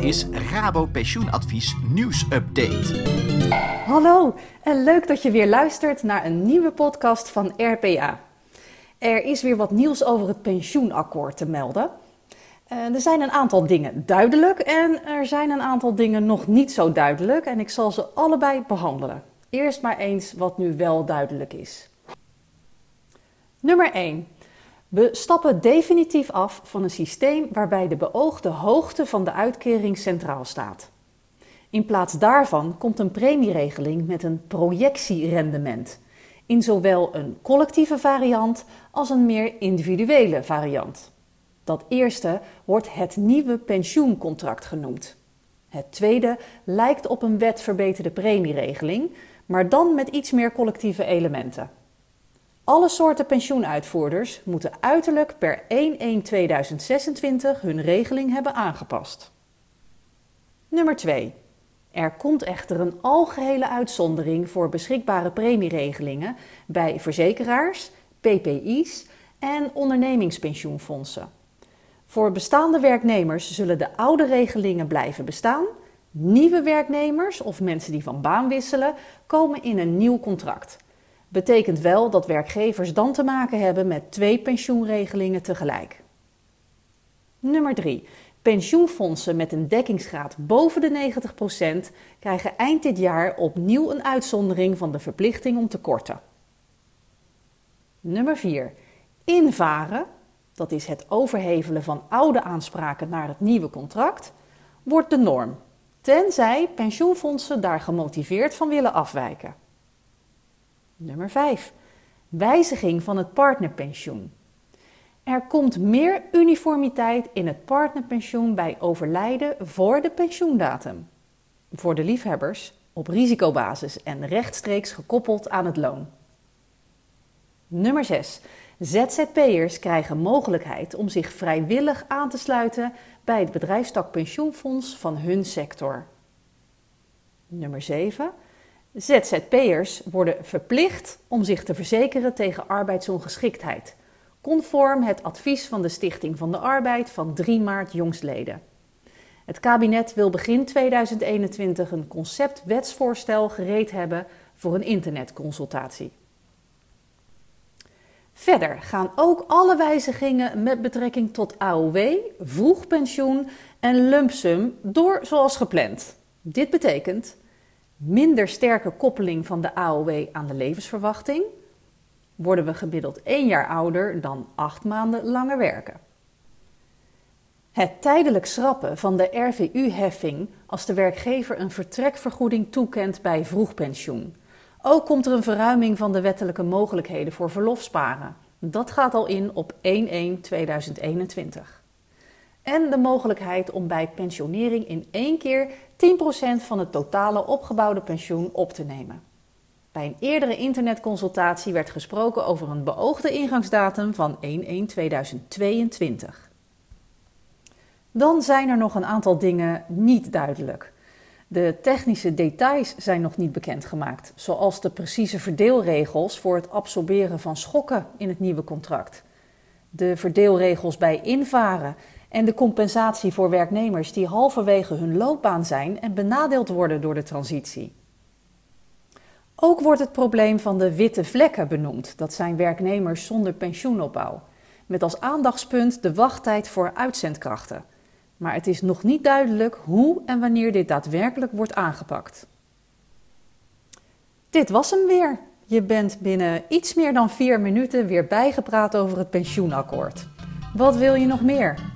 Is Rabo Pensioenadvies nieuwsupdate. Hallo en leuk dat je weer luistert naar een nieuwe podcast van RPA. Er is weer wat nieuws over het pensioenakkoord te melden. Eh, er zijn een aantal dingen duidelijk en er zijn een aantal dingen nog niet zo duidelijk en ik zal ze allebei behandelen. Eerst maar eens wat nu wel duidelijk is. Nummer 1. We stappen definitief af van een systeem waarbij de beoogde hoogte van de uitkering centraal staat. In plaats daarvan komt een premieregeling met een projectierendement, in zowel een collectieve variant als een meer individuele variant. Dat eerste wordt het nieuwe pensioencontract genoemd. Het tweede lijkt op een wetverbeterde premieregeling, maar dan met iets meer collectieve elementen. Alle soorten pensioenuitvoerders moeten uiterlijk per 1-1-2026 hun regeling hebben aangepast. Nummer 2. Er komt echter een algehele uitzondering voor beschikbare premieregelingen bij verzekeraars, PPI's en ondernemingspensioenfondsen. Voor bestaande werknemers zullen de oude regelingen blijven bestaan. Nieuwe werknemers of mensen die van baan wisselen komen in een nieuw contract. Betekent wel dat werkgevers dan te maken hebben met twee pensioenregelingen tegelijk. Nummer 3. Pensioenfondsen met een dekkingsgraad boven de 90% krijgen eind dit jaar opnieuw een uitzondering van de verplichting om te korten. Nummer 4. Invaren, dat is het overhevelen van oude aanspraken naar het nieuwe contract, wordt de norm, tenzij pensioenfondsen daar gemotiveerd van willen afwijken. Nummer 5. Wijziging van het partnerpensioen. Er komt meer uniformiteit in het partnerpensioen bij overlijden voor de pensioendatum. Voor de liefhebbers op risicobasis en rechtstreeks gekoppeld aan het loon. Nummer 6. ZZP'ers krijgen mogelijkheid om zich vrijwillig aan te sluiten bij het bedrijfstak pensioenfonds van hun sector. Nummer 7. ZZP'ers worden verplicht om zich te verzekeren tegen arbeidsongeschiktheid, conform het advies van de Stichting van de Arbeid van 3 maart jongstleden. Het kabinet wil begin 2021 een conceptwetsvoorstel gereed hebben voor een internetconsultatie. Verder gaan ook alle wijzigingen met betrekking tot AOW, vroegpensioen en lumpsum door zoals gepland. Dit betekent minder sterke koppeling van de AOW aan de levensverwachting, worden we gemiddeld één jaar ouder dan acht maanden langer werken. Het tijdelijk schrappen van de RVU-heffing als de werkgever een vertrekvergoeding toekent bij vroegpensioen. Ook komt er een verruiming van de wettelijke mogelijkheden voor verlofsparen. Dat gaat al in op 1-1-2021 en de mogelijkheid om bij pensionering in één keer 10% van het totale opgebouwde pensioen op te nemen. Bij een eerdere internetconsultatie werd gesproken over een beoogde ingangsdatum van 1-1-2022. Dan zijn er nog een aantal dingen niet duidelijk. De technische details zijn nog niet bekendgemaakt, zoals de precieze verdeelregels voor het absorberen van schokken in het nieuwe contract. De verdeelregels bij invaren en de compensatie voor werknemers die halverwege hun loopbaan zijn en benadeeld worden door de transitie. Ook wordt het probleem van de witte vlekken benoemd. Dat zijn werknemers zonder pensioenopbouw. Met als aandachtspunt de wachttijd voor uitzendkrachten. Maar het is nog niet duidelijk hoe en wanneer dit daadwerkelijk wordt aangepakt. Dit was hem weer. Je bent binnen iets meer dan vier minuten weer bijgepraat over het pensioenakkoord. Wat wil je nog meer?